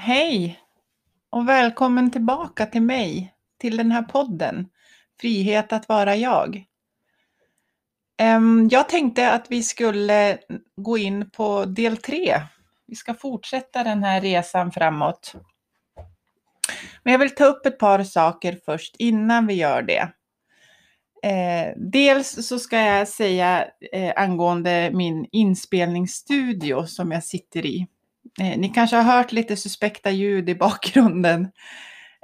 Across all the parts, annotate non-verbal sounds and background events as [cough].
Hej och välkommen tillbaka till mig, till den här podden Frihet att vara jag. Jag tänkte att vi skulle gå in på del tre. Vi ska fortsätta den här resan framåt. Men jag vill ta upp ett par saker först innan vi gör det. Eh, dels så ska jag säga eh, angående min inspelningsstudio som jag sitter i. Eh, ni kanske har hört lite suspekta ljud i bakgrunden.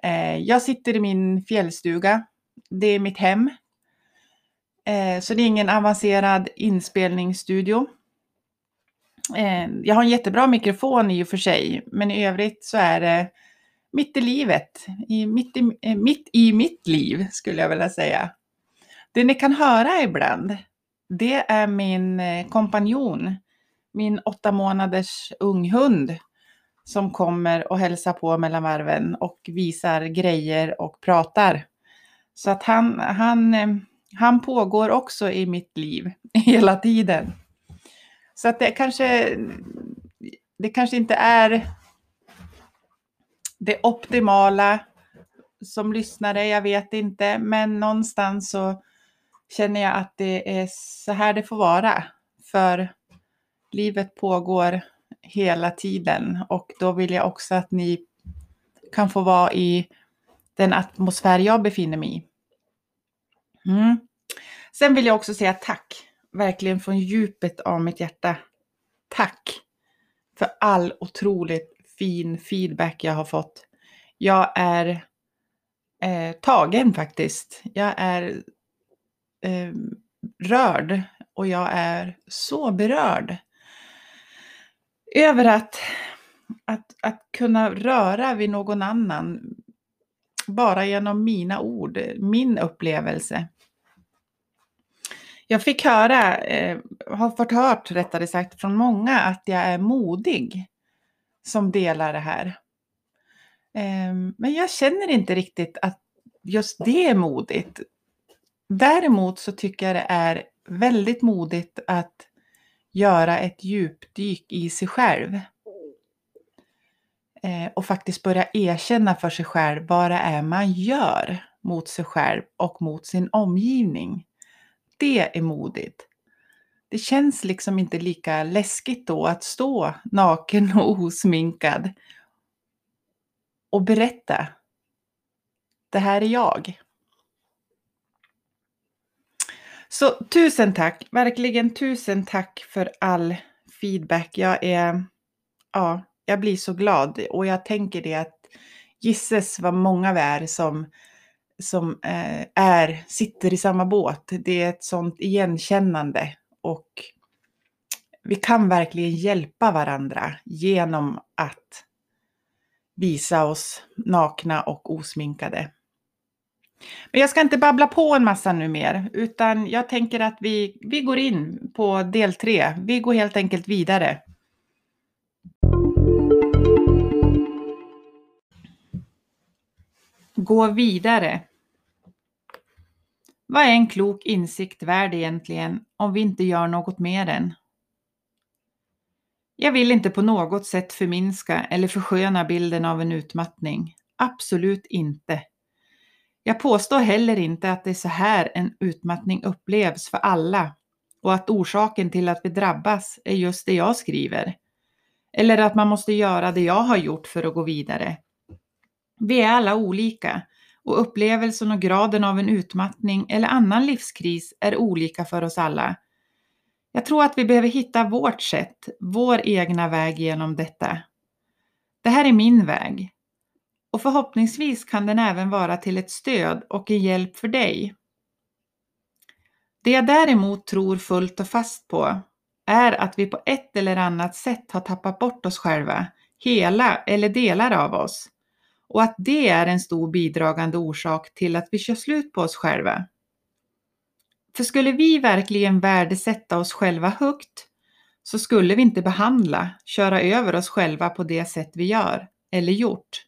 Eh, jag sitter i min fjällstuga. Det är mitt hem. Eh, så det är ingen avancerad inspelningsstudio. Eh, jag har en jättebra mikrofon i och för sig, men i övrigt så är det mitt i livet. I, mitt, i, eh, mitt i mitt liv skulle jag vilja säga. Det ni kan höra ibland, det är min eh, kompanjon min åtta månaders unghund som kommer och hälsar på mellan varven och visar grejer och pratar. Så att han, han, eh, han pågår också i mitt liv [laughs] hela tiden. Så att det kanske, det kanske inte är det optimala som lyssnare, jag vet inte, men någonstans så känner jag att det är så här det får vara. För livet pågår hela tiden och då vill jag också att ni kan få vara i den atmosfär jag befinner mig i. Mm. Sen vill jag också säga tack, verkligen från djupet av mitt hjärta. Tack för all otroligt fin feedback jag har fått. Jag är eh, tagen faktiskt. Jag är eh, rörd och jag är så berörd över att, att, att kunna röra vid någon annan bara genom mina ord, min upplevelse. Jag fick höra, eh, har fått hört rättare sagt från många att jag är modig som delar det här. Eh, men jag känner inte riktigt att just det är modigt. Däremot så tycker jag det är väldigt modigt att göra ett djupdyk i sig själv. Eh, och faktiskt börja erkänna för sig själv vad det är man gör mot sig själv och mot sin omgivning. Det är modigt. Det känns liksom inte lika läskigt då att stå naken och [laughs] osminkad och berätta. Det här är jag. Så tusen tack, verkligen tusen tack för all feedback. Jag är, ja, jag blir så glad och jag tänker det att gisses vad många vi är som, som eh, är, sitter i samma båt. Det är ett sånt igenkännande och vi kan verkligen hjälpa varandra genom att visa oss nakna och osminkade. Men jag ska inte babbla på en massa nu mer, utan jag tänker att vi, vi går in på del tre. Vi går helt enkelt vidare. Gå vidare. Vad är en klok insikt värd egentligen om vi inte gör något med den? Jag vill inte på något sätt förminska eller försköna bilden av en utmattning. Absolut inte. Jag påstår heller inte att det är så här en utmattning upplevs för alla och att orsaken till att vi drabbas är just det jag skriver. Eller att man måste göra det jag har gjort för att gå vidare. Vi är alla olika och upplevelsen och graden av en utmattning eller annan livskris är olika för oss alla. Jag tror att vi behöver hitta vårt sätt, vår egna väg genom detta. Det här är min väg och förhoppningsvis kan den även vara till ett stöd och en hjälp för dig. Det jag däremot tror fullt och fast på är att vi på ett eller annat sätt har tappat bort oss själva, hela eller delar av oss, och att det är en stor bidragande orsak till att vi kör slut på oss själva. För skulle vi verkligen värdesätta oss själva högt så skulle vi inte behandla, köra över oss själva på det sätt vi gör eller gjort.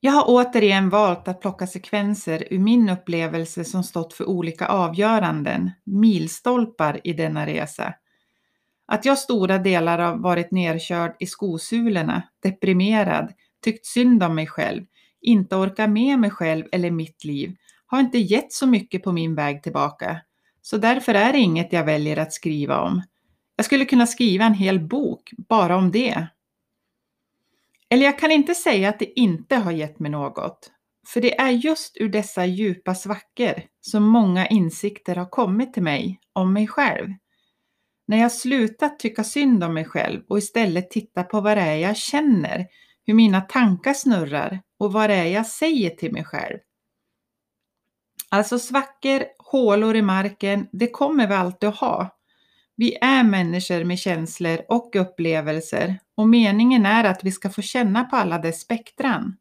Jag har återigen valt att plocka sekvenser ur min upplevelse som stått för olika avgöranden, milstolpar i denna resa. Att jag stora delar har varit nerkörd i skosulorna, deprimerad, tyckt synd om mig själv, inte orkar med mig själv eller mitt liv, har inte gett så mycket på min väg tillbaka. Så därför är det inget jag väljer att skriva om. Jag skulle kunna skriva en hel bok bara om det. Eller jag kan inte säga att det inte har gett mig något. För det är just ur dessa djupa svackor som många insikter har kommit till mig om mig själv. När jag slutat tycka synd om mig själv och istället tittar på vad det är jag känner, hur mina tankar snurrar och vad det är jag säger till mig själv. Alltså svackor, hålor i marken, det kommer vi alltid att ha. Vi är människor med känslor och upplevelser och meningen är att vi ska få känna på alla dess spektran.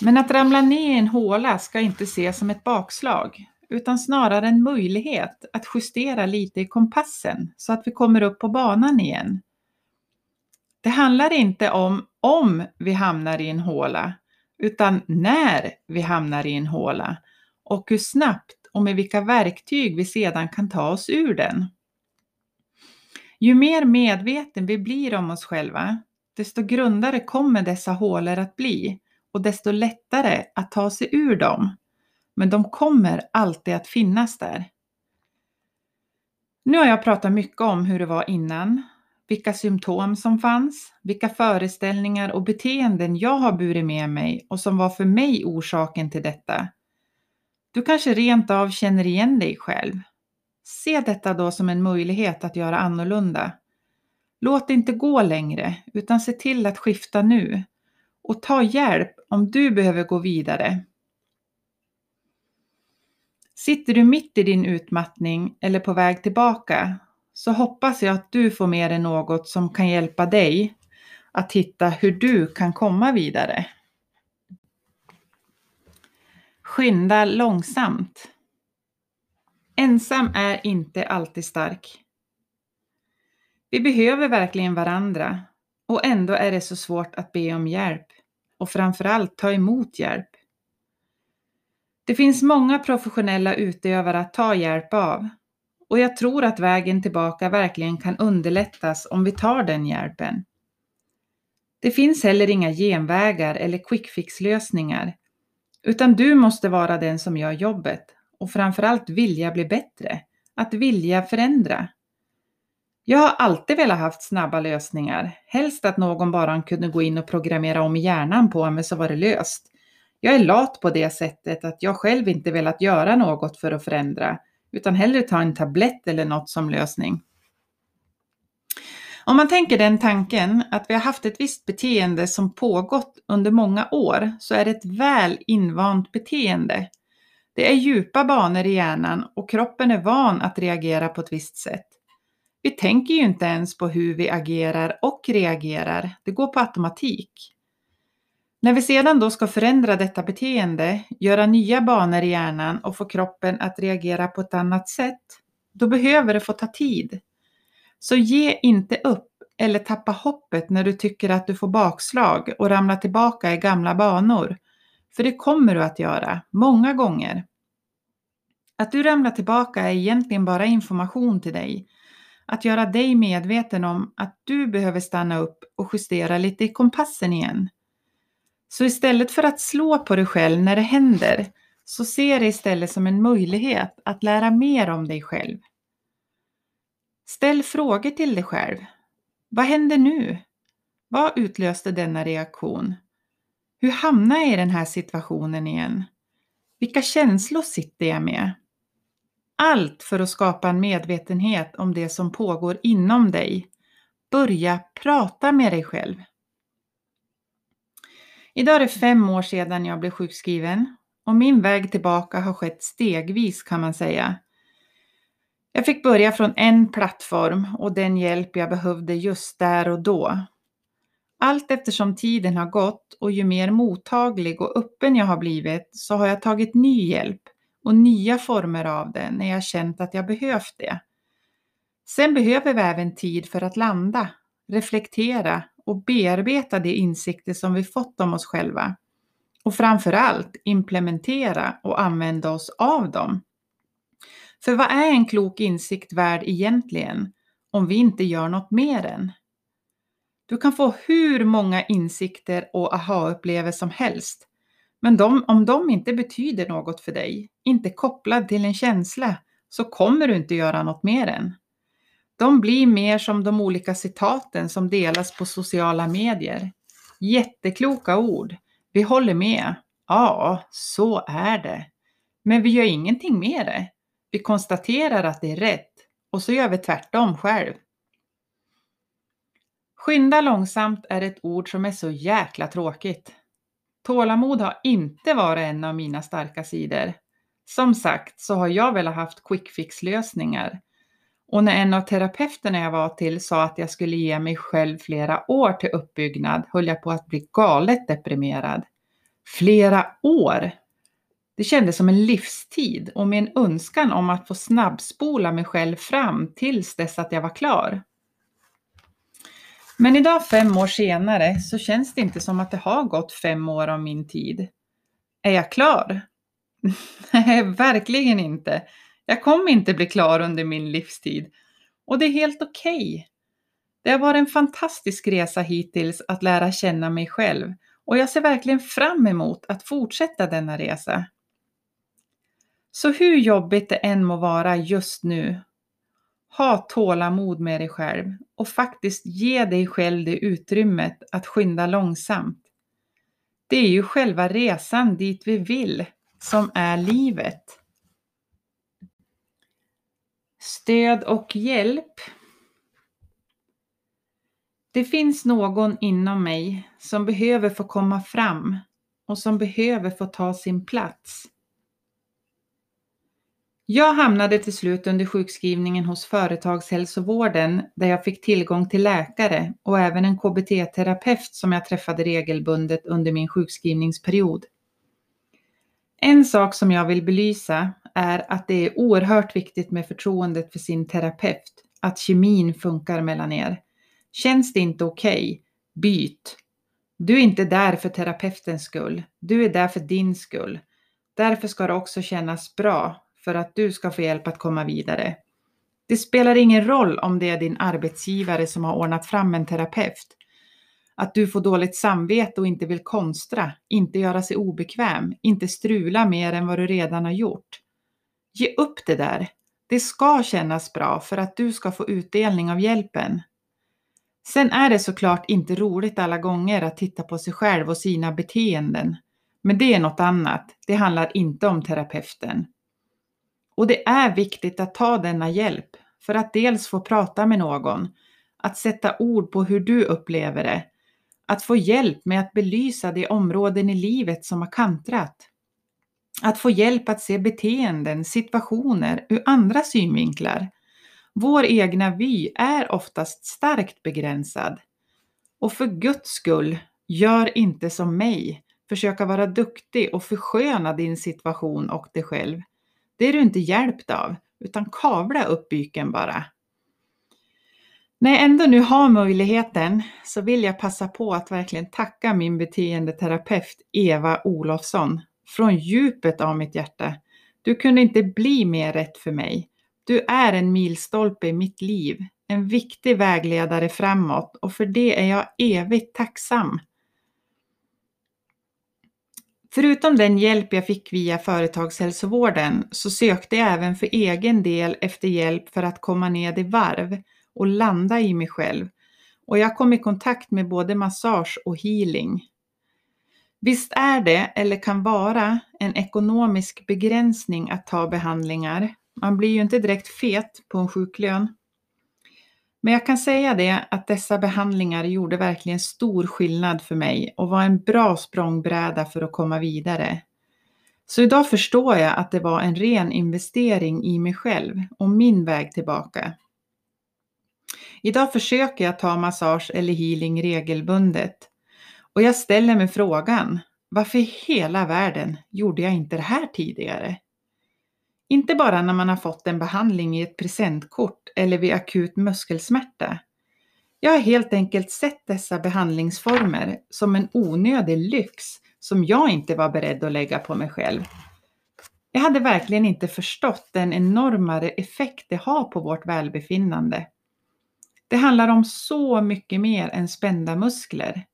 Men att ramla ner i en håla ska inte ses som ett bakslag, utan snarare en möjlighet att justera lite i kompassen så att vi kommer upp på banan igen. Det handlar inte om om vi hamnar i en håla, utan när vi hamnar i en håla och hur snabbt och med vilka verktyg vi sedan kan ta oss ur den. Ju mer medveten vi blir om oss själva, desto grundare kommer dessa hålor att bli och desto lättare att ta sig ur dem. Men de kommer alltid att finnas där. Nu har jag pratat mycket om hur det var innan, vilka symptom som fanns, vilka föreställningar och beteenden jag har burit med mig och som var för mig orsaken till detta. Du kanske rent av känner igen dig själv. Se detta då som en möjlighet att göra annorlunda. Låt det inte gå längre, utan se till att skifta nu och ta hjälp om du behöver gå vidare. Sitter du mitt i din utmattning eller på väg tillbaka så hoppas jag att du får med dig något som kan hjälpa dig att hitta hur du kan komma vidare. Skynda långsamt. Ensam är inte alltid stark. Vi behöver verkligen varandra och ändå är det så svårt att be om hjälp och framförallt ta emot hjälp. Det finns många professionella utövare att ta hjälp av och jag tror att vägen tillbaka verkligen kan underlättas om vi tar den hjälpen. Det finns heller inga genvägar eller quick fix-lösningar, utan du måste vara den som gör jobbet och framförallt vilja bli bättre, att vilja förändra. Jag har alltid velat haft snabba lösningar, helst att någon bara kunde gå in och programmera om hjärnan på mig så var det löst. Jag är lat på det sättet att jag själv inte velat göra något för att förändra, utan hellre ta en tablett eller något som lösning. Om man tänker den tanken att vi har haft ett visst beteende som pågått under många år så är det ett väl invant beteende. Det är djupa banor i hjärnan och kroppen är van att reagera på ett visst sätt. Vi tänker ju inte ens på hur vi agerar och reagerar. Det går på automatik. När vi sedan då ska förändra detta beteende, göra nya banor i hjärnan och få kroppen att reagera på ett annat sätt, då behöver det få ta tid. Så ge inte upp eller tappa hoppet när du tycker att du får bakslag och ramlar tillbaka i gamla banor. För det kommer du att göra, många gånger. Att du ramlar tillbaka är egentligen bara information till dig. Att göra dig medveten om att du behöver stanna upp och justera lite i kompassen igen. Så istället för att slå på dig själv när det händer, så se det istället som en möjlighet att lära mer om dig själv. Ställ frågor till dig själv. Vad händer nu? Vad utlöste denna reaktion? Hur hamnar jag i den här situationen igen? Vilka känslor sitter jag med? Allt för att skapa en medvetenhet om det som pågår inom dig. Börja prata med dig själv. Idag är det fem år sedan jag blev sjukskriven och min väg tillbaka har skett stegvis kan man säga. Jag fick börja från en plattform och den hjälp jag behövde just där och då. Allt eftersom tiden har gått och ju mer mottaglig och öppen jag har blivit så har jag tagit ny hjälp och nya former av det när jag känt att jag behövt det. Sen behöver vi även tid för att landa, reflektera och bearbeta de insikter som vi fått om oss själva. Och framförallt implementera och använda oss av dem. För vad är en klok insikt värd egentligen? om vi inte gör något med den. Du kan få hur många insikter och aha-upplevelser som helst. Men de, om de inte betyder något för dig, inte kopplad till en känsla, så kommer du inte göra något med den. De blir mer som de olika citaten som delas på sociala medier. Jättekloka ord. Vi håller med. Ja, så är det. Men vi gör ingenting med det. Vi konstaterar att det är rätt och så gör vi tvärtom själv. Skynda långsamt är ett ord som är så jäkla tråkigt. Tålamod har inte varit en av mina starka sidor. Som sagt så har jag väl haft quick fix lösningar. Och när en av terapeuterna jag var till sa att jag skulle ge mig själv flera år till uppbyggnad höll jag på att bli galet deprimerad. Flera år! Det kändes som en livstid och med en önskan om att få snabbspola mig själv fram tills dess att jag var klar. Men idag fem år senare så känns det inte som att det har gått fem år av min tid. Är jag klar? [laughs] Nej, verkligen inte. Jag kommer inte bli klar under min livstid. Och det är helt okej. Okay. Det har varit en fantastisk resa hittills att lära känna mig själv och jag ser verkligen fram emot att fortsätta denna resa. Så hur jobbigt det än må vara just nu, ha tålamod med dig själv och faktiskt ge dig själv det utrymmet att skynda långsamt. Det är ju själva resan dit vi vill som är livet. Stöd och hjälp. Det finns någon inom mig som behöver få komma fram och som behöver få ta sin plats. Jag hamnade till slut under sjukskrivningen hos företagshälsovården där jag fick tillgång till läkare och även en KBT-terapeut som jag träffade regelbundet under min sjukskrivningsperiod. En sak som jag vill belysa är att det är oerhört viktigt med förtroendet för sin terapeut, att kemin funkar mellan er. Känns det inte okej, okay, byt. Du är inte där för terapeutens skull, du är där för din skull. Därför ska det också kännas bra för att du ska få hjälp att komma vidare. Det spelar ingen roll om det är din arbetsgivare som har ordnat fram en terapeut. Att du får dåligt samvete och inte vill konstra, inte göra sig obekväm, inte strula mer än vad du redan har gjort. Ge upp det där. Det ska kännas bra för att du ska få utdelning av hjälpen. Sen är det såklart inte roligt alla gånger att titta på sig själv och sina beteenden. Men det är något annat. Det handlar inte om terapeuten. Och det är viktigt att ta denna hjälp för att dels få prata med någon, att sätta ord på hur du upplever det, att få hjälp med att belysa de områden i livet som har kantrat. Att få hjälp att se beteenden, situationer ur andra synvinklar. Vår egna vy är oftast starkt begränsad. Och för Guds skull, gör inte som mig. Försöka vara duktig och försköna din situation och dig själv. Det är du inte hjälpt av, utan kavla upp byken bara. När jag ändå nu har möjligheten så vill jag passa på att verkligen tacka min beteendeterapeut Eva Olofsson från djupet av mitt hjärta. Du kunde inte bli mer rätt för mig. Du är en milstolpe i mitt liv, en viktig vägledare framåt och för det är jag evigt tacksam. Förutom den hjälp jag fick via företagshälsovården så sökte jag även för egen del efter hjälp för att komma ned i varv och landa i mig själv. Och jag kom i kontakt med både massage och healing. Visst är det, eller kan vara, en ekonomisk begränsning att ta behandlingar. Man blir ju inte direkt fet på en sjuklön. Men jag kan säga det att dessa behandlingar gjorde verkligen stor skillnad för mig och var en bra språngbräda för att komma vidare. Så idag förstår jag att det var en ren investering i mig själv och min väg tillbaka. Idag försöker jag ta massage eller healing regelbundet och jag ställer mig frågan, varför i hela världen gjorde jag inte det här tidigare? Inte bara när man har fått en behandling i ett presentkort eller vid akut muskelsmärta. Jag har helt enkelt sett dessa behandlingsformer som en onödig lyx som jag inte var beredd att lägga på mig själv. Jag hade verkligen inte förstått den enormare effekt det har på vårt välbefinnande. Det handlar om så mycket mer än spända muskler.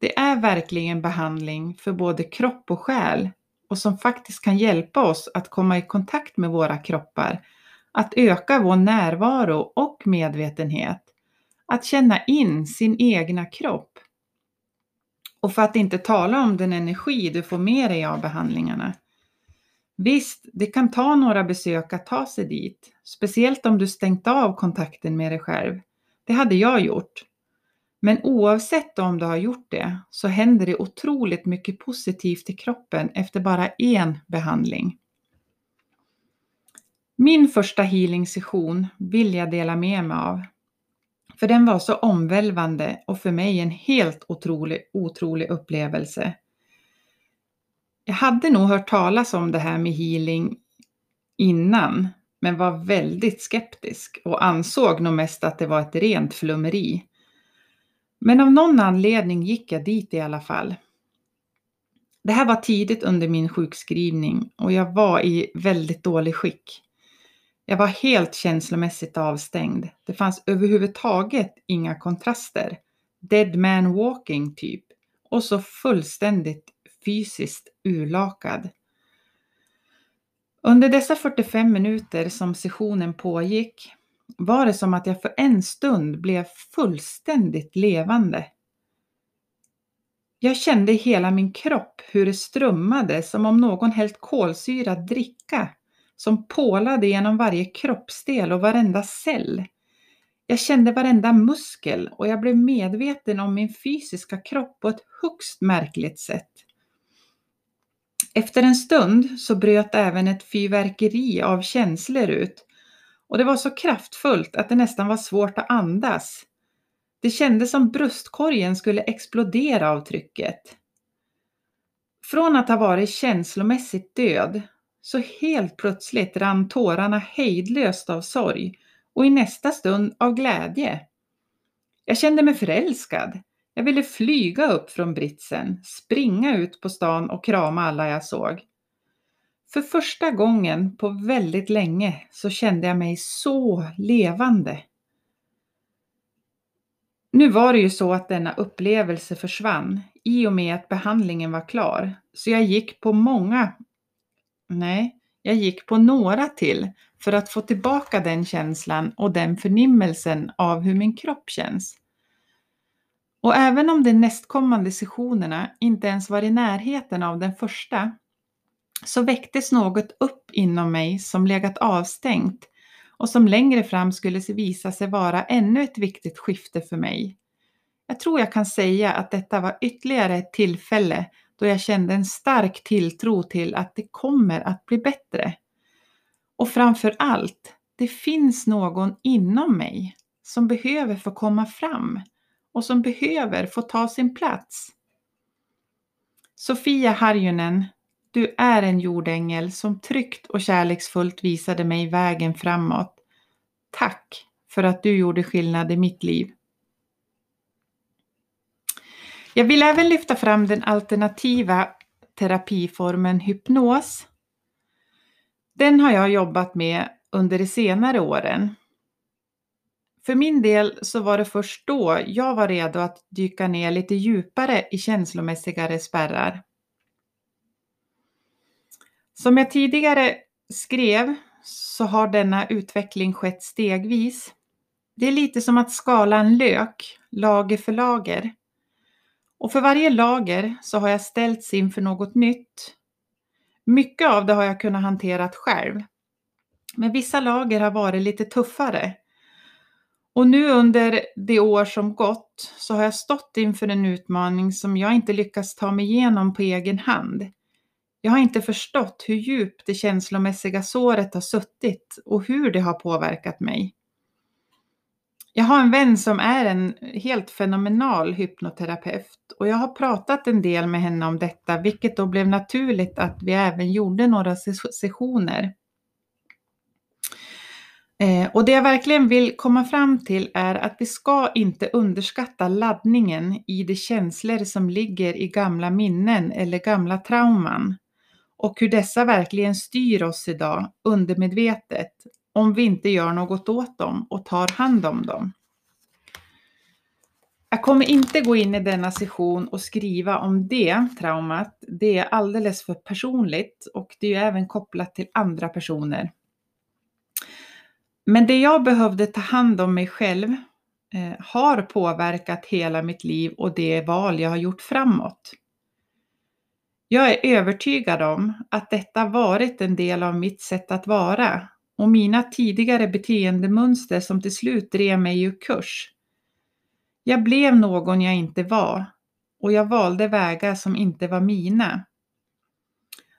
Det är verkligen behandling för både kropp och själ och som faktiskt kan hjälpa oss att komma i kontakt med våra kroppar, att öka vår närvaro och medvetenhet, att känna in sin egna kropp. Och för att inte tala om den energi du får med dig av behandlingarna. Visst, det kan ta några besök att ta sig dit, speciellt om du stängt av kontakten med dig själv. Det hade jag gjort. Men oavsett om du har gjort det så händer det otroligt mycket positivt i kroppen efter bara en behandling. Min första healing session vill jag dela med mig av. För den var så omvälvande och för mig en helt otrolig, otrolig upplevelse. Jag hade nog hört talas om det här med healing innan, men var väldigt skeptisk och ansåg nog mest att det var ett rent flummeri. Men av någon anledning gick jag dit i alla fall. Det här var tidigt under min sjukskrivning och jag var i väldigt dålig skick. Jag var helt känslomässigt avstängd. Det fanns överhuvudtaget inga kontraster. Dead man walking typ. Och så fullständigt fysiskt urlakad. Under dessa 45 minuter som sessionen pågick var det som att jag för en stund blev fullständigt levande. Jag kände i hela min kropp hur det strömmade som om någon hällt kolsyrad dricka som pålade genom varje kroppsdel och varenda cell. Jag kände varenda muskel och jag blev medveten om min fysiska kropp på ett högst märkligt sätt. Efter en stund så bröt även ett fyrverkeri av känslor ut och det var så kraftfullt att det nästan var svårt att andas. Det kändes som bröstkorgen skulle explodera av trycket. Från att ha varit känslomässigt död så helt plötsligt rann tårarna hejdlöst av sorg och i nästa stund av glädje. Jag kände mig förälskad. Jag ville flyga upp från britsen, springa ut på stan och krama alla jag såg. För första gången på väldigt länge så kände jag mig så levande. Nu var det ju så att denna upplevelse försvann i och med att behandlingen var klar, så jag gick på många, nej, jag gick på några till för att få tillbaka den känslan och den förnimmelsen av hur min kropp känns. Och även om de nästkommande sessionerna inte ens var i närheten av den första, så väcktes något upp inom mig som legat avstängt och som längre fram skulle visa sig vara ännu ett viktigt skifte för mig. Jag tror jag kan säga att detta var ytterligare ett tillfälle då jag kände en stark tilltro till att det kommer att bli bättre. Och framför allt, det finns någon inom mig som behöver få komma fram och som behöver få ta sin plats. Sofia Harjunen, du är en jordängel som tryggt och kärleksfullt visade mig vägen framåt. Tack för att du gjorde skillnad i mitt liv. Jag vill även lyfta fram den alternativa terapiformen hypnos. Den har jag jobbat med under de senare åren. För min del så var det först då jag var redo att dyka ner lite djupare i känslomässigare spärrar. Som jag tidigare skrev så har denna utveckling skett stegvis. Det är lite som att skala en lök, lager för lager. Och för varje lager så har jag ställts inför något nytt. Mycket av det har jag kunnat hantera själv. Men vissa lager har varit lite tuffare. Och nu under det år som gått så har jag stått inför en utmaning som jag inte lyckats ta mig igenom på egen hand. Jag har inte förstått hur djupt det känslomässiga såret har suttit och hur det har påverkat mig. Jag har en vän som är en helt fenomenal hypnoterapeut och jag har pratat en del med henne om detta, vilket då blev naturligt att vi även gjorde några sessioner. Eh, och det jag verkligen vill komma fram till är att vi ska inte underskatta laddningen i de känslor som ligger i gamla minnen eller gamla trauman och hur dessa verkligen styr oss idag undermedvetet om vi inte gör något åt dem och tar hand om dem. Jag kommer inte gå in i denna session och skriva om det traumat. Det är alldeles för personligt och det är även kopplat till andra personer. Men det jag behövde ta hand om mig själv eh, har påverkat hela mitt liv och det val jag har gjort framåt. Jag är övertygad om att detta varit en del av mitt sätt att vara och mina tidigare beteendemönster som till slut drev mig ur kurs. Jag blev någon jag inte var och jag valde vägar som inte var mina.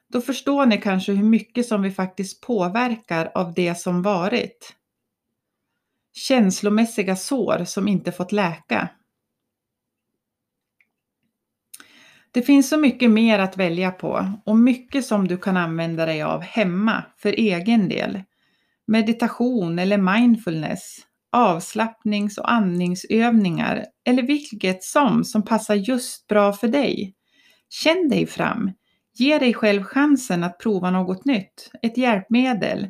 Då förstår ni kanske hur mycket som vi faktiskt påverkar av det som varit. Känslomässiga sår som inte fått läka. Det finns så mycket mer att välja på och mycket som du kan använda dig av hemma för egen del. Meditation eller mindfulness, avslappnings och andningsövningar eller vilket som som passar just bra för dig. Känn dig fram. Ge dig själv chansen att prova något nytt, ett hjälpmedel.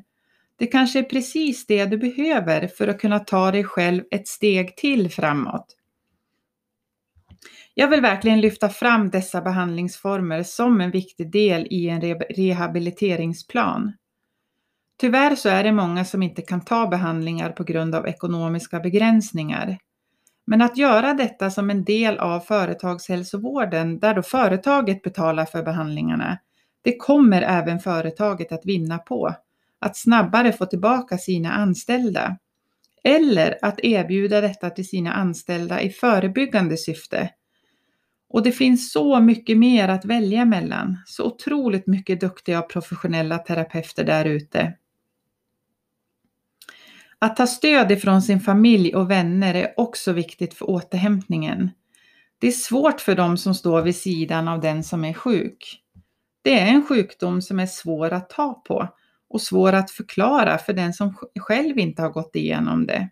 Det kanske är precis det du behöver för att kunna ta dig själv ett steg till framåt. Jag vill verkligen lyfta fram dessa behandlingsformer som en viktig del i en rehabiliteringsplan. Tyvärr så är det många som inte kan ta behandlingar på grund av ekonomiska begränsningar. Men att göra detta som en del av företagshälsovården där då företaget betalar för behandlingarna, det kommer även företaget att vinna på. Att snabbare få tillbaka sina anställda. Eller att erbjuda detta till sina anställda i förebyggande syfte. Och det finns så mycket mer att välja mellan. Så otroligt mycket duktiga och professionella terapeuter där ute. Att ta stöd ifrån sin familj och vänner är också viktigt för återhämtningen. Det är svårt för dem som står vid sidan av den som är sjuk. Det är en sjukdom som är svår att ta på och svår att förklara för den som själv inte har gått igenom det.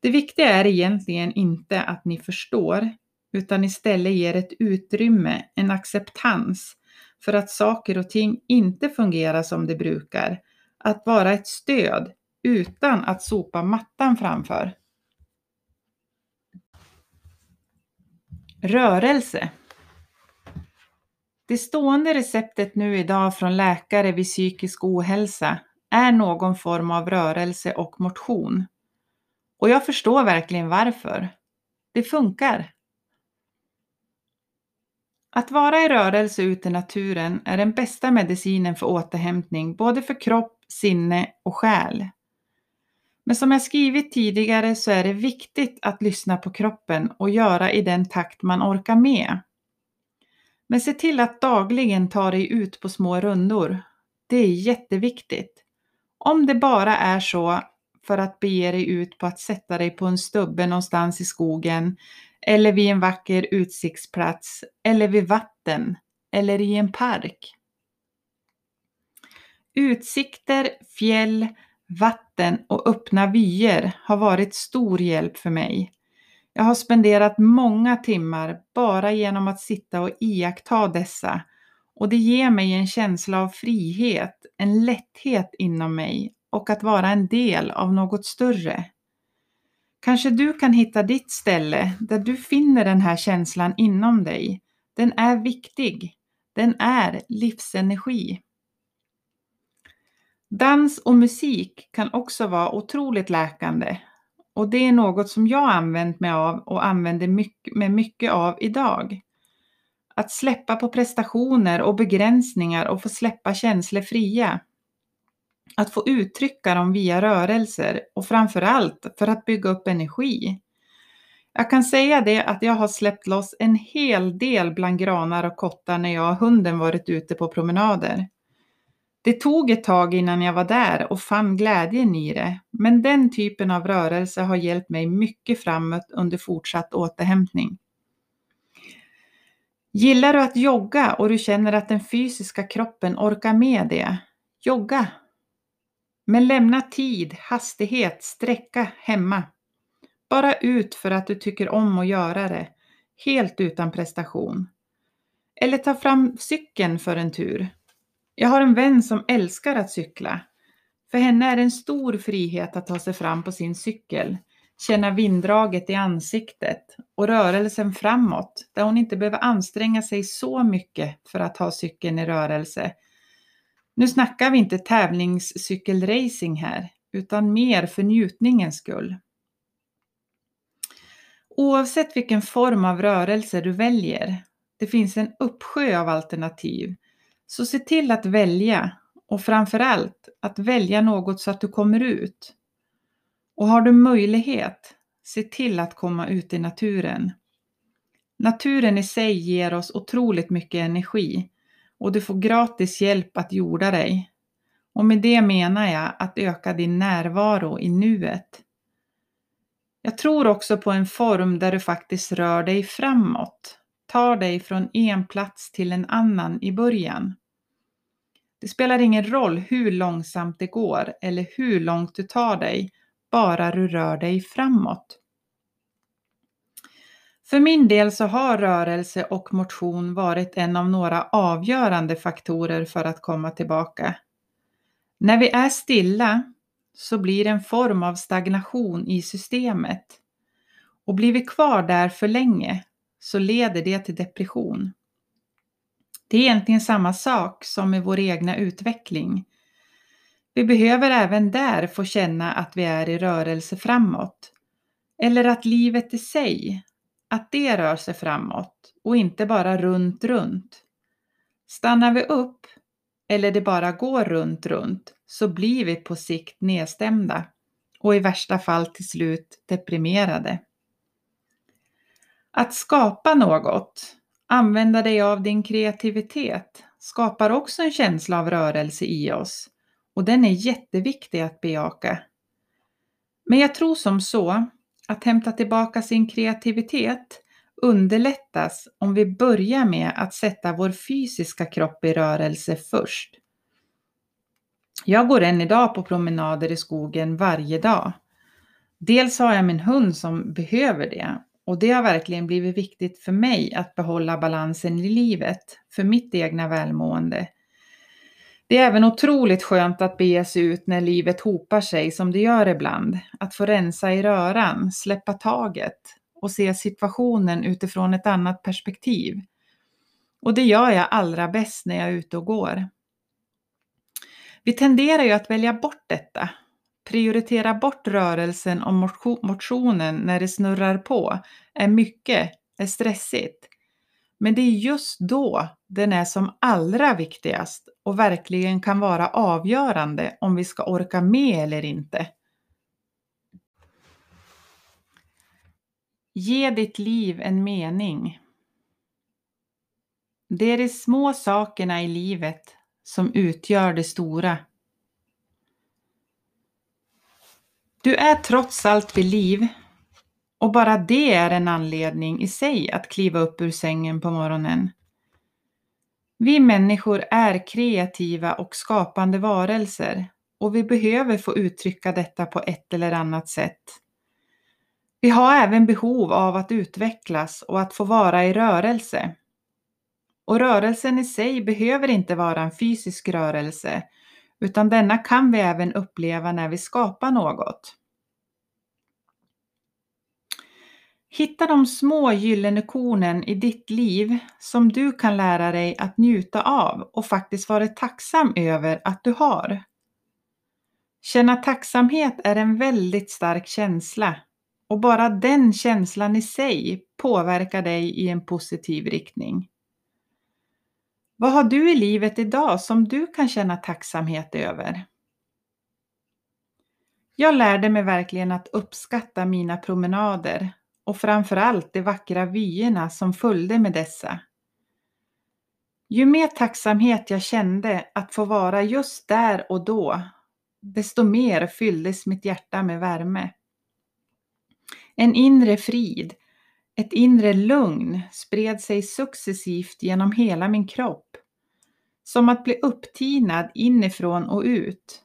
Det viktiga är egentligen inte att ni förstår, utan istället ger ett utrymme, en acceptans för att saker och ting inte fungerar som de brukar. Att vara ett stöd utan att sopa mattan framför. Rörelse. Det stående receptet nu idag från läkare vid psykisk ohälsa är någon form av rörelse och motion. Och jag förstår verkligen varför. Det funkar. Att vara i rörelse ute i naturen är den bästa medicinen för återhämtning både för kropp, sinne och själ. Men som jag skrivit tidigare så är det viktigt att lyssna på kroppen och göra i den takt man orkar med. Men se till att dagligen ta dig ut på små rundor. Det är jätteviktigt. Om det bara är så för att bege dig ut på att sätta dig på en stubbe någonstans i skogen eller vid en vacker utsiktsplats eller vid vatten eller i en park. Utsikter, fjäll, vatten och öppna vyer har varit stor hjälp för mig. Jag har spenderat många timmar bara genom att sitta och iaktta dessa och det ger mig en känsla av frihet, en lätthet inom mig och att vara en del av något större. Kanske du kan hitta ditt ställe där du finner den här känslan inom dig. Den är viktig. Den är livsenergi. Dans och musik kan också vara otroligt läkande och det är något som jag använt mig av och använder mycket, mycket av idag. Att släppa på prestationer och begränsningar och få släppa känslor fria. Att få uttrycka dem via rörelser och framförallt för att bygga upp energi. Jag kan säga det att jag har släppt loss en hel del bland granar och kottar när jag och hunden varit ute på promenader. Det tog ett tag innan jag var där och fann glädjen i det, men den typen av rörelse har hjälpt mig mycket framåt under fortsatt återhämtning. Gillar du att jogga och du känner att den fysiska kroppen orkar med det? Jogga! Men lämna tid, hastighet, sträcka hemma. Bara ut för att du tycker om att göra det, helt utan prestation. Eller ta fram cykeln för en tur. Jag har en vän som älskar att cykla. För henne är det en stor frihet att ta sig fram på sin cykel. känna vinddraget i ansiktet och rörelsen framåt, där hon inte behöver anstränga sig så mycket för att ha cykeln i rörelse. Nu snackar vi inte tävlingscykelracing här, utan mer för njutningens skull. Oavsett vilken form av rörelse du väljer, det finns en uppsjö av alternativ, så se till att välja och framförallt att välja något så att du kommer ut. Och har du möjlighet, se till att komma ut i naturen. Naturen i sig ger oss otroligt mycket energi och du får gratis hjälp att jorda dig. Och med det menar jag att öka din närvaro i nuet. Jag tror också på en form där du faktiskt rör dig framåt, tar dig från en plats till en annan i början. Det spelar ingen roll hur långsamt det går eller hur långt du tar dig, bara du rör dig framåt. För min del så har rörelse och motion varit en av några avgörande faktorer för att komma tillbaka. När vi är stilla så blir en form av stagnation i systemet. Och blir vi kvar där för länge så leder det till depression. Det är egentligen samma sak som med vår egna utveckling. Vi behöver även där få känna att vi är i rörelse framåt. Eller att livet i sig, att det rör sig framåt och inte bara runt, runt. Stannar vi upp eller det bara går runt, runt så blir vi på sikt nedstämda och i värsta fall till slut deprimerade. Att skapa något, använda dig av din kreativitet, skapar också en känsla av rörelse i oss och den är jätteviktig att bejaka. Men jag tror som så att hämta tillbaka sin kreativitet underlättas om vi börjar med att sätta vår fysiska kropp i rörelse först. Jag går än idag på promenader i skogen varje dag. Dels har jag min hund som behöver det och det har verkligen blivit viktigt för mig att behålla balansen i livet för mitt egna välmående. Det är även otroligt skönt att bege sig ut när livet hopar sig som det gör ibland. Att få rensa i röran, släppa taget och se situationen utifrån ett annat perspektiv. Och det gör jag allra bäst när jag är ute och går. Vi tenderar ju att välja bort detta. Prioritera bort rörelsen och motionen när det snurrar på, är mycket, är stressigt. Men det är just då den är som allra viktigast och verkligen kan vara avgörande om vi ska orka med eller inte. Ge ditt liv en mening. Det är de små sakerna i livet som utgör det stora. Du är trots allt vid liv och bara det är en anledning i sig att kliva upp ur sängen på morgonen. Vi människor är kreativa och skapande varelser och vi behöver få uttrycka detta på ett eller annat sätt. Vi har även behov av att utvecklas och att få vara i rörelse. Och rörelsen i sig behöver inte vara en fysisk rörelse, utan denna kan vi även uppleva när vi skapar något. Hitta de små gyllene kornen i ditt liv som du kan lära dig att njuta av och faktiskt vara tacksam över att du har. Känna tacksamhet är en väldigt stark känsla och bara den känslan i sig påverkar dig i en positiv riktning. Vad har du i livet idag som du kan känna tacksamhet över? Jag lärde mig verkligen att uppskatta mina promenader och framförallt de vackra vyerna som följde med dessa. Ju mer tacksamhet jag kände att få vara just där och då, desto mer fylldes mitt hjärta med värme. En inre frid, ett inre lugn spred sig successivt genom hela min kropp. Som att bli upptinad inifrån och ut.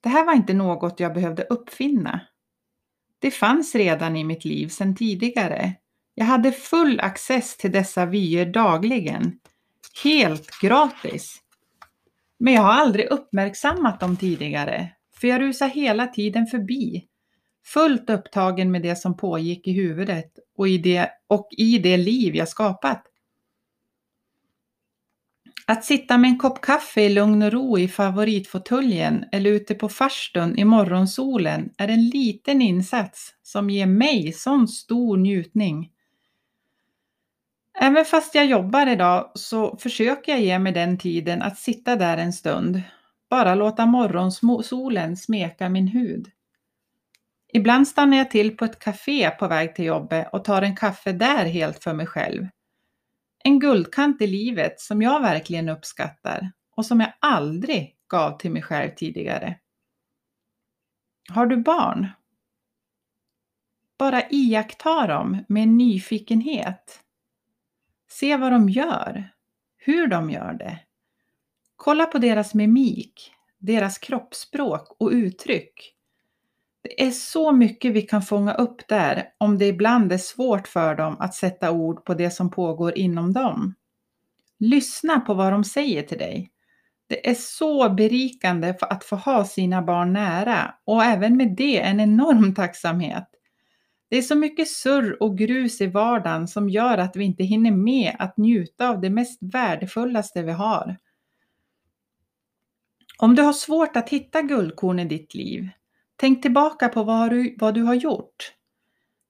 Det här var inte något jag behövde uppfinna. Det fanns redan i mitt liv sedan tidigare. Jag hade full access till dessa vyer dagligen. Helt gratis. Men jag har aldrig uppmärksammat dem tidigare, för jag rusar hela tiden förbi fullt upptagen med det som pågick i huvudet och i det, och i det liv jag skapat. Att sitta med en kopp kaffe i lugn och ro i favoritfåtöljen eller ute på farstun i morgonsolen är en liten insats som ger mig sån stor njutning. Även fast jag jobbar idag så försöker jag ge mig den tiden att sitta där en stund. Bara låta morgonsolen smeka min hud. Ibland stannar jag till på ett café på väg till jobbet och tar en kaffe där helt för mig själv. En guldkant i livet som jag verkligen uppskattar och som jag aldrig gav till mig själv tidigare. Har du barn? Bara iaktta dem med nyfikenhet. Se vad de gör, hur de gör det. Kolla på deras mimik, deras kroppsspråk och uttryck. Det är så mycket vi kan fånga upp där om det ibland är svårt för dem att sätta ord på det som pågår inom dem. Lyssna på vad de säger till dig. Det är så berikande för att få ha sina barn nära och även med det en enorm [laughs] tacksamhet. Det är så mycket surr och grus i vardagen som gör att vi inte hinner med att njuta av det mest värdefullaste vi har. Om du har svårt att hitta guldkorn i ditt liv, tänk tillbaka på vad du, vad du har gjort.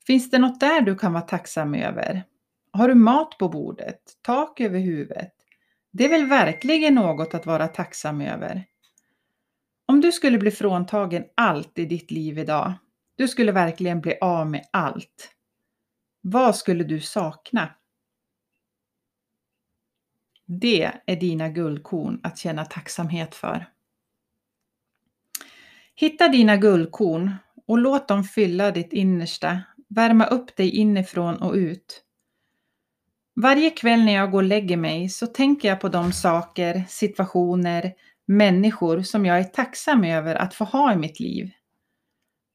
Finns det något där du kan vara tacksam över? Har du mat på bordet? Tak över huvudet? Det är väl verkligen något att vara tacksam över? Om du skulle bli fråntagen allt i ditt liv idag, du skulle verkligen bli av med allt. Vad skulle du sakna? Det är dina guldkorn att känna tacksamhet för. Hitta dina guldkorn och låt dem fylla ditt innersta, värma upp dig inifrån och ut. Varje kväll när jag går och lägger mig så tänker jag på de saker, situationer, människor som jag är tacksam över att få ha i mitt liv.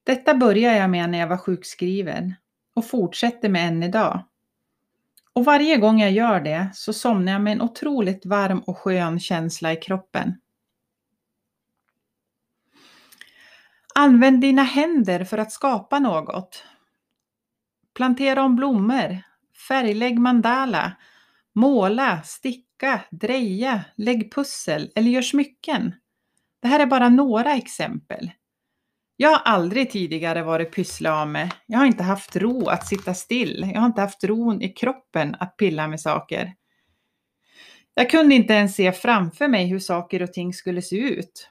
Detta började jag med när jag var sjukskriven och fortsätter med än idag. Och varje gång jag gör det så somnar jag med en otroligt varm och skön känsla i kroppen. Använd dina händer för att skapa något. Plantera om blommor, färglägg mandala, måla, sticka, dreja, lägg pussel eller gör smycken. Det här är bara några exempel. Jag har aldrig tidigare varit pysslame. Jag har inte haft ro att sitta still. Jag har inte haft ron i kroppen att pilla med saker. Jag kunde inte ens se framför mig hur saker och ting skulle se ut.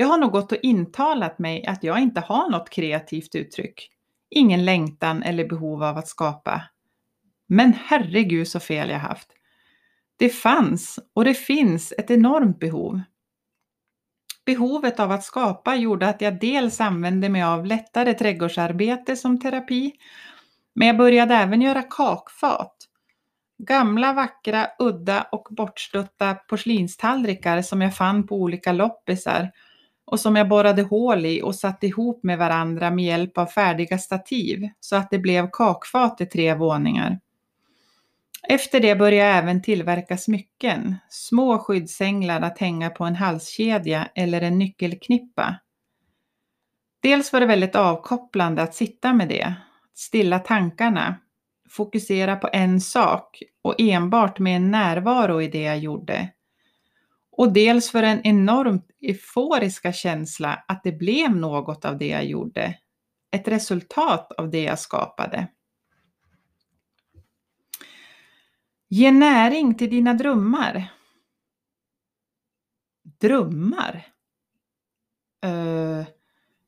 Jag har nog gått och intalat mig att jag inte har något kreativt uttryck. Ingen längtan eller behov av att skapa. Men herregud så fel jag haft. Det fanns och det finns ett enormt behov. Behovet av att skapa gjorde att jag dels använde mig av lättare trädgårdsarbete som terapi, men jag började även göra kakfat. Gamla, vackra, udda och bortstötta porslinstallrikar som jag fann på olika loppisar och som jag borrade hål i och satte ihop med varandra med hjälp av färdiga stativ så att det blev kakfat i tre våningar. Efter det började jag även tillverka smycken, små skyddsänglar att hänga på en halskedja eller en nyckelknippa. Dels var det väldigt avkopplande att sitta med det, stilla tankarna, fokusera på en sak och enbart med en närvaro i det jag gjorde. Och dels för en enormt euforiska känsla att det blev något av det jag gjorde, ett resultat av det jag skapade. Ge näring till dina drömmar. Drömmar? Uh,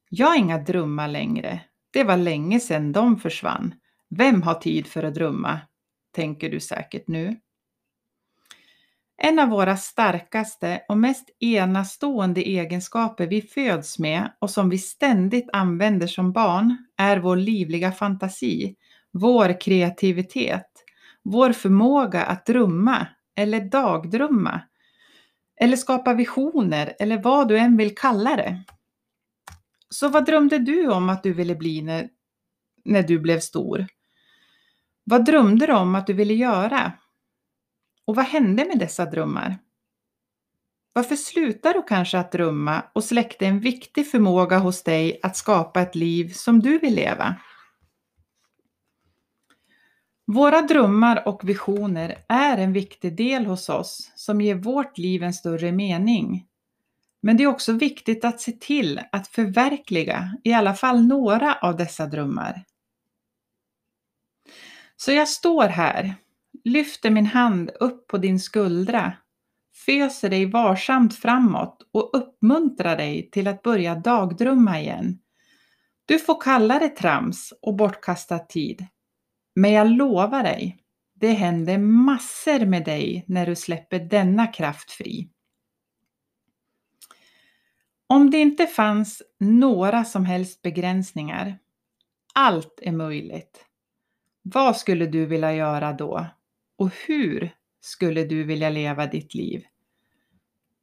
jag har inga drömmar längre. Det var länge sedan de försvann. Vem har tid för att drömma? Tänker du säkert nu. En av våra starkaste och mest enastående egenskaper vi föds med och som vi ständigt använder som barn är vår livliga fantasi, vår kreativitet vår förmåga att drömma eller dagdrömma eller skapa visioner eller vad du än vill kalla det. Så vad drömde du om att du ville bli när, när du blev stor? Vad drömde du om att du ville göra? Och vad hände med dessa drömmar? Varför slutar du kanske att drömma och släckte en viktig förmåga hos dig att skapa ett liv som du vill leva? Våra drömmar och visioner är en viktig del hos oss som ger vårt liv en större mening. Men det är också viktigt att se till att förverkliga i alla fall några av dessa drömmar. Så jag står här, lyfter min hand upp på din skuldra, föser dig varsamt framåt och uppmuntrar dig till att börja dagdrömma igen. Du får kalla det trams och bortkastad tid. Men jag lovar dig, det händer massor med dig när du släpper denna kraft fri. Om det inte fanns några som helst begränsningar, allt är möjligt. Vad skulle du vilja göra då? Och hur skulle du vilja leva ditt liv?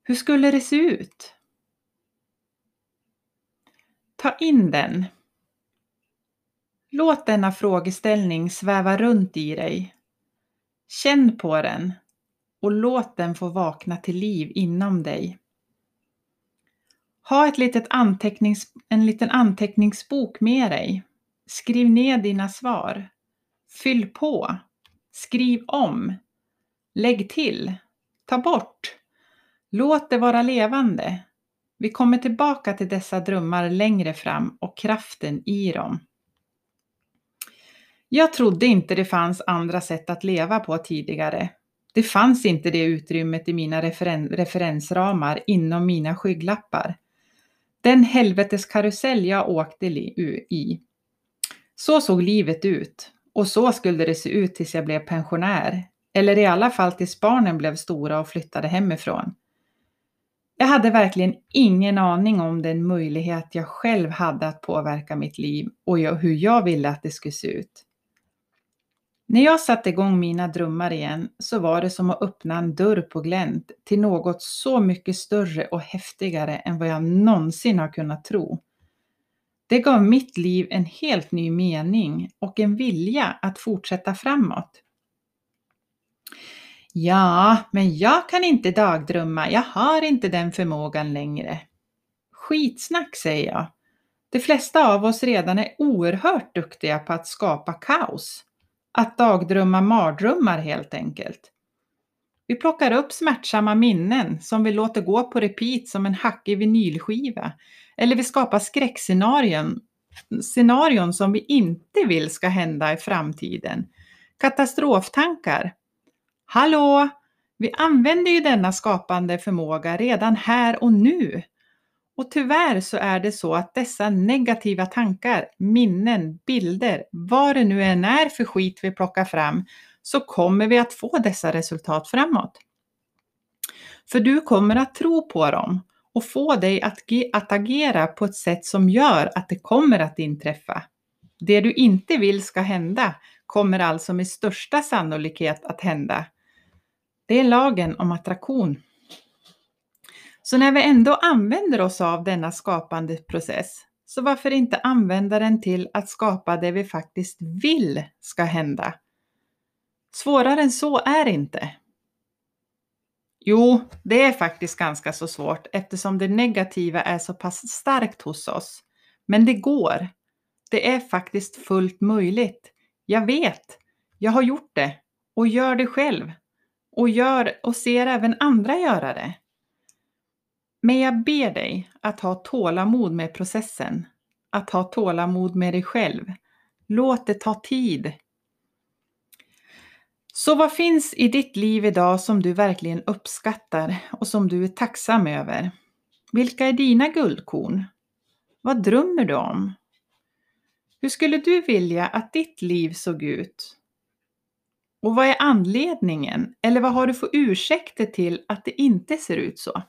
Hur skulle det se ut? Ta in den. Låt denna frågeställning sväva runt i dig. Känn på den och låt den få vakna till liv inom dig. Ha ett litet antecknings, en liten anteckningsbok med dig. Skriv ner dina svar. Fyll på. Skriv om. Lägg till. Ta bort. Låt det vara levande. Vi kommer tillbaka till dessa drömmar längre fram och kraften i dem. Jag trodde inte det fanns andra sätt att leva på tidigare. Det fanns inte det utrymmet i mina referen referensramar inom mina skygglappar. Den helveteskarusell jag åkte i. Så såg livet ut och så skulle det se ut tills jag blev pensionär. Eller i alla fall tills barnen blev stora och flyttade hemifrån. Jag hade verkligen ingen aning om den möjlighet jag själv hade att påverka mitt liv och hur jag ville att det skulle se ut. När jag satte igång mina drömmar igen så var det som att öppna en dörr på glänt till något så mycket större och häftigare än vad jag någonsin har kunnat tro. Det gav mitt liv en helt ny mening och en vilja att fortsätta framåt. Ja, men jag kan inte dagdrömma, jag har inte den förmågan längre. Skitsnack säger jag. De flesta av oss redan är oerhört duktiga på att skapa kaos. Att dagdrömma mardrömmar helt enkelt. Vi plockar upp smärtsamma minnen som vi låter gå på repeat som en hackig vinylskiva. Eller vi skapar skräckscenarion scenarion som vi inte vill ska hända i framtiden. Katastroftankar. Hallå! Vi använder ju denna skapande förmåga redan här och nu. Och tyvärr så är det så att dessa negativa tankar, minnen, bilder, vad det nu än är för skit vi plockar fram, så kommer vi att få dessa resultat framåt. För du kommer att tro på dem och få dig att, att agera på ett sätt som gör att det kommer att inträffa. Det du inte vill ska hända kommer alltså med största sannolikhet att hända. Det är lagen om attraktion. Så när vi ändå använder oss av denna skapande process, så varför inte använda den till att skapa det vi faktiskt vill ska hända? Svårare än så är det inte. Jo, det är faktiskt ganska så svårt eftersom det negativa är så pass starkt hos oss. Men det går. Det är faktiskt fullt möjligt. Jag vet. Jag har gjort det och gör det själv och gör och ser även andra göra det. Men jag ber dig att ha tålamod med processen, att ha tålamod med dig själv. Låt det ta tid. Så vad finns i ditt liv idag som du verkligen uppskattar och som du är tacksam över? Vilka är dina guldkorn? Vad drömmer du om? Hur skulle du vilja att ditt liv såg ut? Och vad är anledningen? Eller vad har du för ursäkter till att det inte ser ut så?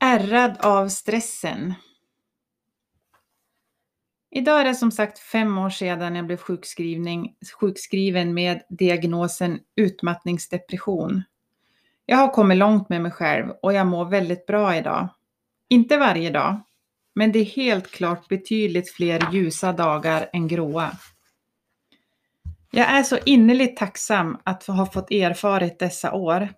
Ärrad av stressen. Idag är det som sagt fem år sedan jag blev sjukskriven med diagnosen utmattningsdepression. Jag har kommit långt med mig själv och jag mår väldigt bra idag. Inte varje dag, men det är helt klart betydligt fler ljusa dagar än gråa. Jag är så innerligt tacksam att ha fått erfarit dessa år.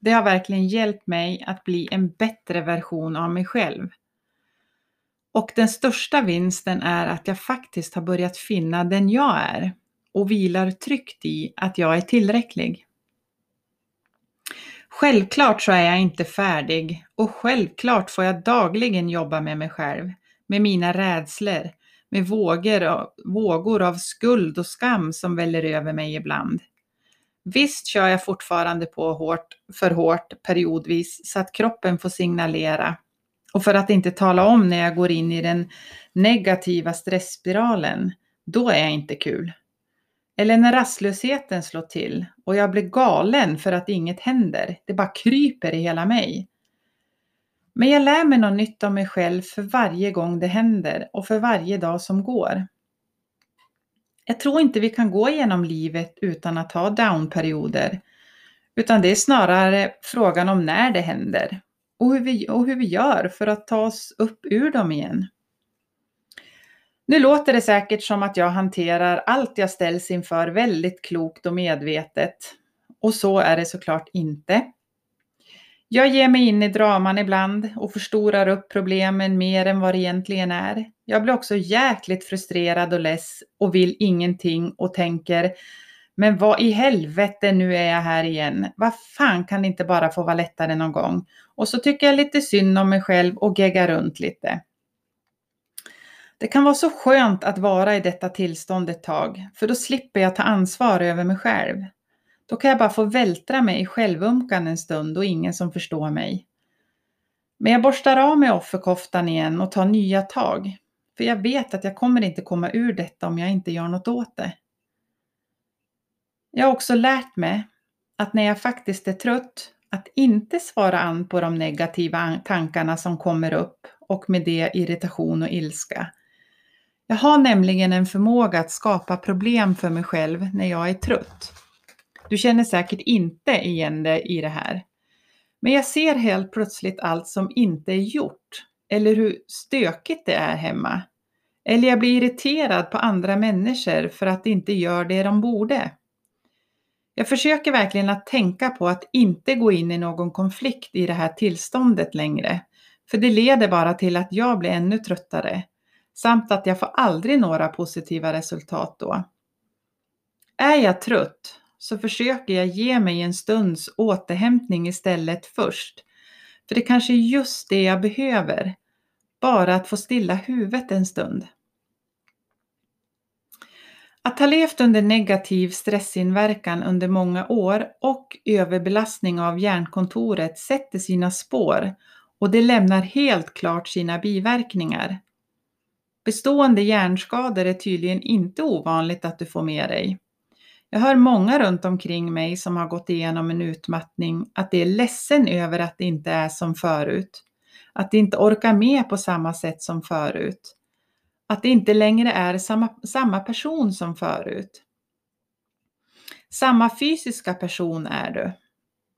Det har verkligen hjälpt mig att bli en bättre version av mig själv. Och den största vinsten är att jag faktiskt har börjat finna den jag är och vilar tryggt i att jag är tillräcklig. Självklart så är jag inte färdig och självklart får jag dagligen jobba med mig själv, med mina rädslor, med vågor av, vågor av skuld och skam som väller över mig ibland. Visst kör jag fortfarande på hårt, för hårt periodvis så att kroppen får signalera. Och för att inte tala om när jag går in i den negativa stressspiralen, då är jag inte kul. Eller när rastlösheten slår till och jag blir galen för att inget händer. Det bara kryper i hela mig. Men jag lär mig något nytt om mig själv för varje gång det händer och för varje dag som går. Jag tror inte vi kan gå igenom livet utan att ha downperioder, utan det är snarare frågan om när det händer och hur vi, och hur vi gör för att ta oss upp ur dem igen. Nu låter det säkert som att jag hanterar allt jag ställs inför väldigt klokt och medvetet. Och så är det såklart inte. Jag ger mig in i draman ibland och förstorar upp problemen mer än vad det egentligen är. Jag blir också jäkligt frustrerad och less och vill ingenting och tänker men vad i helvete, nu är jag här igen. Vad fan kan det inte bara få vara lättare någon gång? Och så tycker jag lite synd om mig själv och geggar runt lite. Det kan vara så skönt att vara i detta tillstånd ett tag, för då slipper jag ta ansvar över mig själv. Då kan jag bara få vältra mig i självumkan en stund och ingen som förstår mig. Men jag borstar av mig offerkoftan igen och tar nya tag. För jag vet att jag kommer inte komma ur detta om jag inte gör något åt det. Jag har också lärt mig att när jag faktiskt är trött, att inte svara an på de negativa tankarna som kommer upp och med det irritation och ilska. Jag har nämligen en förmåga att skapa problem för mig själv när jag är trött. Du känner säkert inte igen dig i det här. Men jag ser helt plötsligt allt som inte är gjort. Eller hur stökigt det är hemma. Eller jag blir irriterad på andra människor för att de inte gör det de borde. Jag försöker verkligen att tänka på att inte gå in i någon konflikt i det här tillståndet längre. För det leder bara till att jag blir ännu tröttare. Samt att jag får aldrig några positiva resultat då. Är jag trött så försöker jag ge mig en stunds återhämtning istället först. För det kanske är just det jag behöver. Bara att få stilla huvudet en stund. Att ha levt under negativ stressinverkan under många år och överbelastning av hjärnkontoret sätter sina spår och det lämnar helt klart sina biverkningar. Bestående hjärnskador är tydligen inte ovanligt att du får med dig. Jag hör många runt omkring mig som har gått igenom en utmattning att det är ledsen över att det inte är som förut. Att det inte orkar med på samma sätt som förut. Att det inte längre är samma, samma person som förut. Samma fysiska person är du.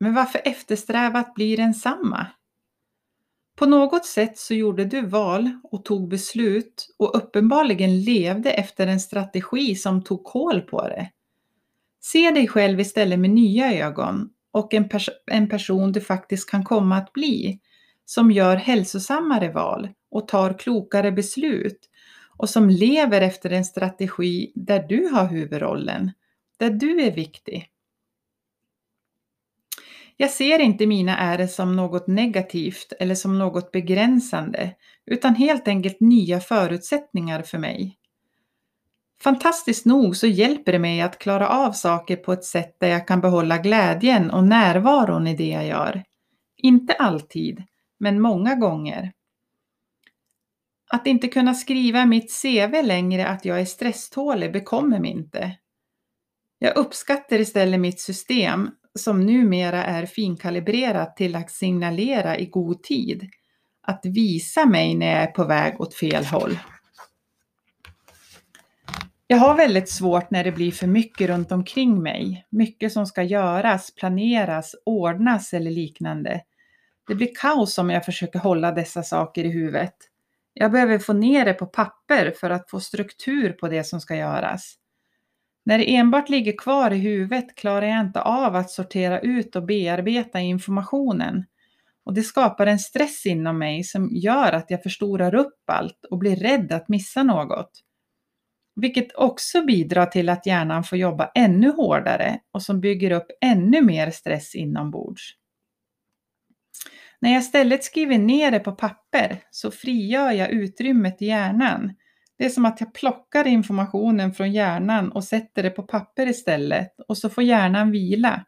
Men varför eftersträva att bli densamma? På något sätt så gjorde du val och tog beslut och uppenbarligen levde efter en strategi som tog koll på det. Se dig själv istället med nya ögon och en, pers en person du faktiskt kan komma att bli som gör hälsosammare val och tar klokare beslut och som lever efter en strategi där du har huvudrollen, där du är viktig. Jag ser inte mina ärr som något negativt eller som något begränsande, utan helt enkelt nya förutsättningar för mig. Fantastiskt nog så hjälper det mig att klara av saker på ett sätt där jag kan behålla glädjen och närvaron i det jag gör. Inte alltid, men många gånger. Att inte kunna skriva mitt CV längre att jag är stresstålig bekommer mig inte. Jag uppskattar istället mitt system som numera är finkalibrerat till att signalera i god tid. Att visa mig när jag är på väg åt fel håll. Jag har väldigt svårt när det blir för mycket runt omkring mig. Mycket som ska göras, planeras, ordnas eller liknande. Det blir kaos om jag försöker hålla dessa saker i huvudet. Jag behöver få ner det på papper för att få struktur på det som ska göras. När det enbart ligger kvar i huvudet klarar jag inte av att sortera ut och bearbeta informationen. Och det skapar en stress inom mig som gör att jag förstorar upp allt och blir rädd att missa något. Vilket också bidrar till att hjärnan får jobba ännu hårdare och som bygger upp ännu mer stress inombords. När jag istället skriver ner det på papper så frigör jag utrymmet i hjärnan. Det är som att jag plockar informationen från hjärnan och sätter det på papper istället och så får hjärnan vila.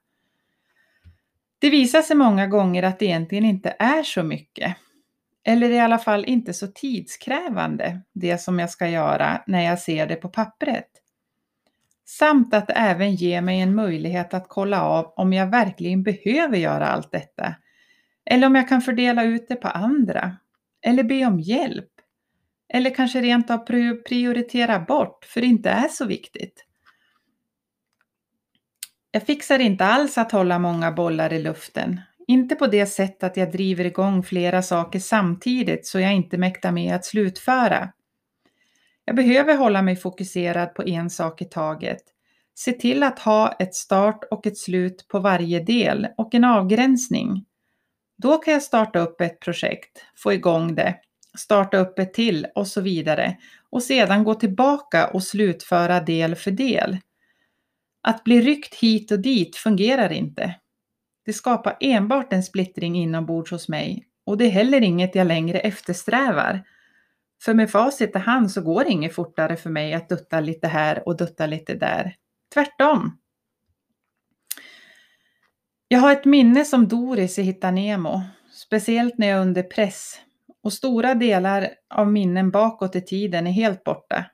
Det visar sig många gånger att det egentligen inte är så mycket. Eller i alla fall inte så tidskrävande, det som jag ska göra när jag ser det på pappret. Samt att det även ger mig en möjlighet att kolla av om jag verkligen behöver göra allt detta. Eller om jag kan fördela ut det på andra. Eller be om hjälp. Eller kanske rent av prioritera bort, för det inte är så viktigt. Jag fixar inte alls att hålla många bollar i luften. Inte på det sätt att jag driver igång flera saker samtidigt så jag inte mäktar med att slutföra. Jag behöver hålla mig fokuserad på en sak i taget. Se till att ha ett start och ett slut på varje del och en avgränsning. Då kan jag starta upp ett projekt, få igång det, starta upp ett till och så vidare och sedan gå tillbaka och slutföra del för del. Att bli ryckt hit och dit fungerar inte. Det skapar enbart en splittring inombords hos mig och det är heller inget jag längre eftersträvar. För med facit i hand så går det inget fortare för mig att dutta lite här och dutta lite där. Tvärtom. Jag har ett minne som Doris i Hitta Nemo, speciellt när jag är under press och stora delar av minnen bakåt i tiden är helt borta.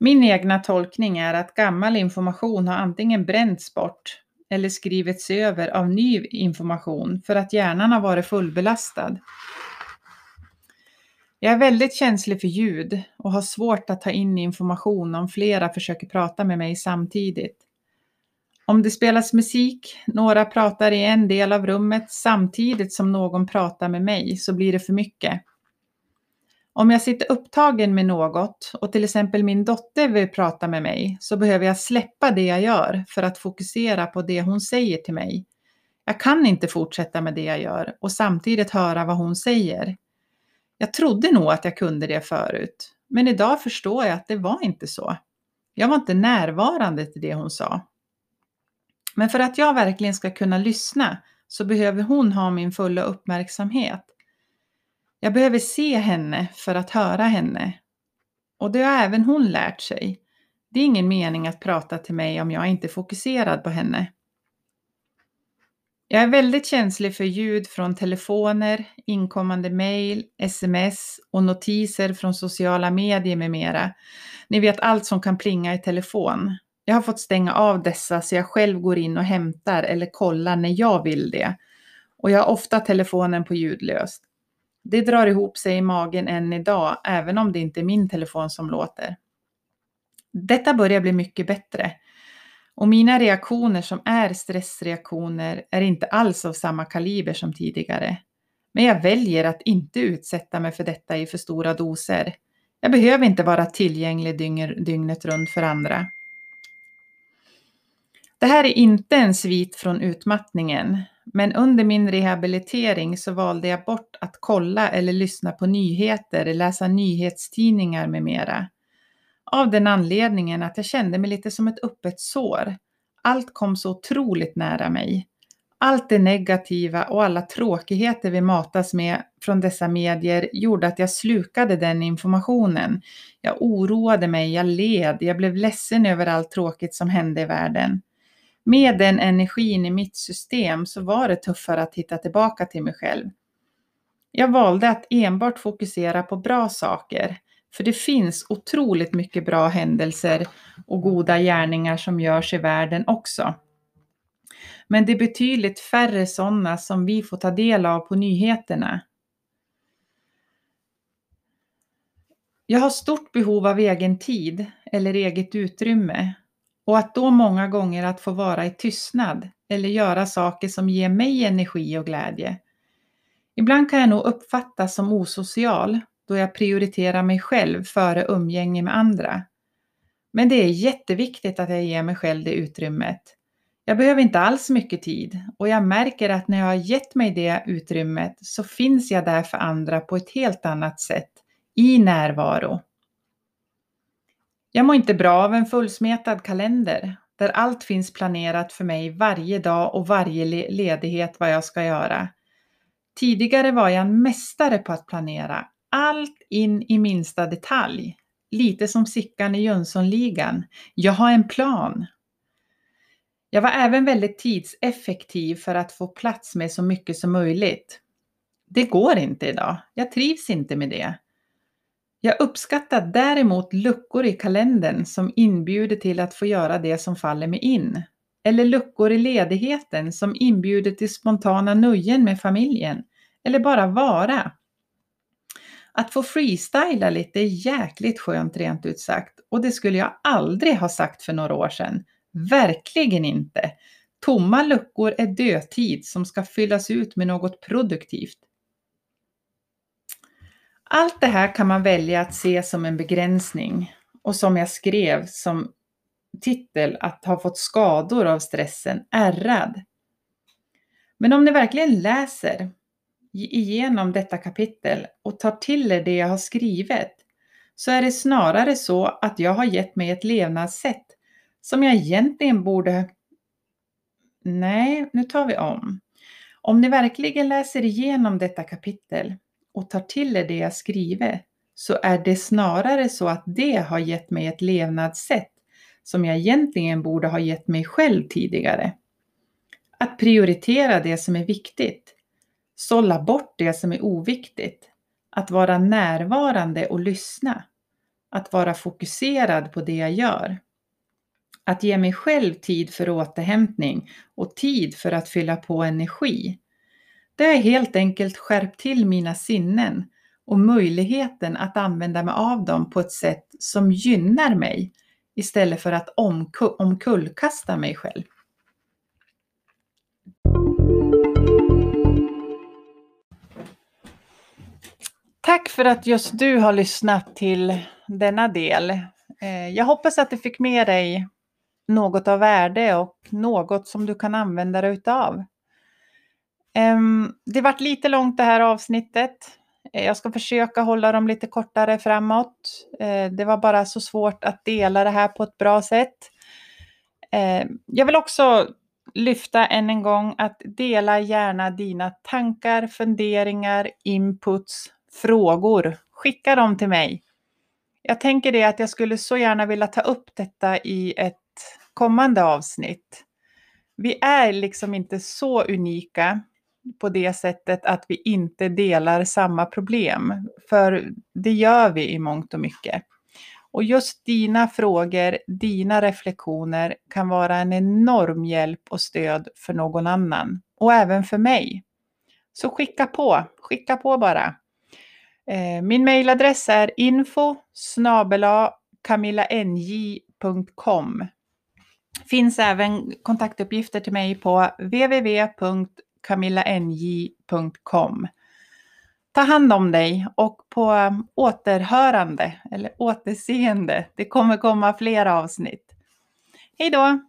Min egna tolkning är att gammal information har antingen bränts bort eller skrivits över av ny information för att hjärnan har varit fullbelastad. Jag är väldigt känslig för ljud och har svårt att ta in information om flera försöker prata med mig samtidigt. Om det spelas musik, några pratar i en del av rummet samtidigt som någon pratar med mig så blir det för mycket. Om jag sitter upptagen med något och till exempel min dotter vill prata med mig så behöver jag släppa det jag gör för att fokusera på det hon säger till mig. Jag kan inte fortsätta med det jag gör och samtidigt höra vad hon säger. Jag trodde nog att jag kunde det förut, men idag förstår jag att det var inte så. Jag var inte närvarande till det hon sa. Men för att jag verkligen ska kunna lyssna så behöver hon ha min fulla uppmärksamhet. Jag behöver se henne för att höra henne. Och det har även hon lärt sig. Det är ingen mening att prata till mig om jag inte är fokuserad på henne. Jag är väldigt känslig för ljud från telefoner, inkommande mejl, sms och notiser från sociala medier med mera. Ni vet allt som kan plinga i telefon. Jag har fått stänga av dessa så jag själv går in och hämtar eller kollar när jag vill det. Och jag har ofta telefonen på ljudlöst. Det drar ihop sig i magen än idag, även om det inte är min telefon som låter. Detta börjar bli mycket bättre. Och mina reaktioner som är stressreaktioner är inte alls av samma kaliber som tidigare. Men jag väljer att inte utsätta mig för detta i för stora doser. Jag behöver inte vara tillgänglig dygnet runt för andra. Det här är inte en svit från utmattningen, men under min rehabilitering så valde jag bort att kolla eller lyssna på nyheter, läsa nyhetstidningar med mera. Av den anledningen att jag kände mig lite som ett öppet sår. Allt kom så otroligt nära mig. Allt det negativa och alla tråkigheter vi matas med från dessa medier gjorde att jag slukade den informationen. Jag oroade mig, jag led, jag blev ledsen över allt tråkigt som hände i världen med den energin i mitt system så var det tuffare att hitta tillbaka till mig själv. Jag valde att enbart fokusera på bra saker, för det finns otroligt mycket bra händelser och goda gärningar som görs i världen också. Men det är betydligt färre sådana som vi får ta del av på nyheterna. Jag har stort behov av egen tid eller eget utrymme och att då många gånger att få vara i tystnad eller göra saker som ger mig energi och glädje. Ibland kan jag nog uppfattas som osocial då jag prioriterar mig själv före umgänge med andra. Men det är jätteviktigt att jag ger mig själv det utrymmet. Jag behöver inte alls mycket tid och jag märker att när jag har gett mig det utrymmet så finns jag där för andra på ett helt annat sätt, i närvaro. Jag mår inte bra av en fullsmetad kalender där allt finns planerat för mig varje dag och varje ledighet vad jag ska göra. Tidigare var jag en mästare på att planera allt in i minsta detalj. Lite som Sickan i Jönssonligan. Jag har en plan. Jag var även väldigt tidseffektiv för att få plats med så mycket som möjligt. Det går inte idag. Jag trivs inte med det. Jag uppskattar däremot luckor i kalendern som inbjuder till att få göra det som faller mig in. Eller luckor i ledigheten som inbjuder till spontana nöjen med familjen. Eller bara vara. Att få freestyla lite är jäkligt skönt rent ut sagt och det skulle jag aldrig ha sagt för några år sedan. Verkligen inte! Tomma luckor är dödtid som ska fyllas ut med något produktivt. Allt det här kan man välja att se som en begränsning och som jag skrev som titel att ha fått skador av stressen, ärrad. Men om ni verkligen läser igenom detta kapitel och tar till er det jag har skrivit så är det snarare så att jag har gett mig ett levnadssätt som jag egentligen borde... Nej, nu tar vi om. Om ni verkligen läser igenom detta kapitel och tar till er det jag skriver så är det snarare så att det har gett mig ett levnadssätt som jag egentligen borde ha gett mig själv tidigare. Att prioritera det som är viktigt. Sålla bort det som är oviktigt. Att vara närvarande och lyssna. Att vara fokuserad på det jag gör. Att ge mig själv tid för återhämtning och tid för att fylla på energi. Det har helt enkelt skärpt till mina sinnen och möjligheten att använda mig av dem på ett sätt som gynnar mig istället för att omkullkasta mig själv. Tack för att just du har lyssnat till denna del. Eh, jag hoppas att du fick med dig något av värde och något som du kan använda dig utav. Ehm, det vart lite långt det här avsnittet. Eh, jag ska försöka hålla dem lite kortare framåt. Eh, det var bara så svårt att dela det här på ett bra sätt. Ehm, jag vill också lyfta än en gång att dela gärna dina tankar, funderingar, inputs, frågor. Skicka dem till mig. Jag tänker det att jag skulle så gärna vilja ta upp detta i ett kommande avsnitt. Vi är liksom inte så unika på det sättet att vi inte delar samma problem. För det gör vi i mångt och mycket. Och just dina frågor, dina reflektioner kan vara en enorm hjälp och stöd för någon annan. Och även för mig. Så skicka på, skicka på bara. Eh, min mejladress är info camillanj.com Finns även kontaktuppgifter till mig på www camillanj.com. Ta hand om dig och på um, återhörande eller återseende. Det kommer komma fler avsnitt. Hej då!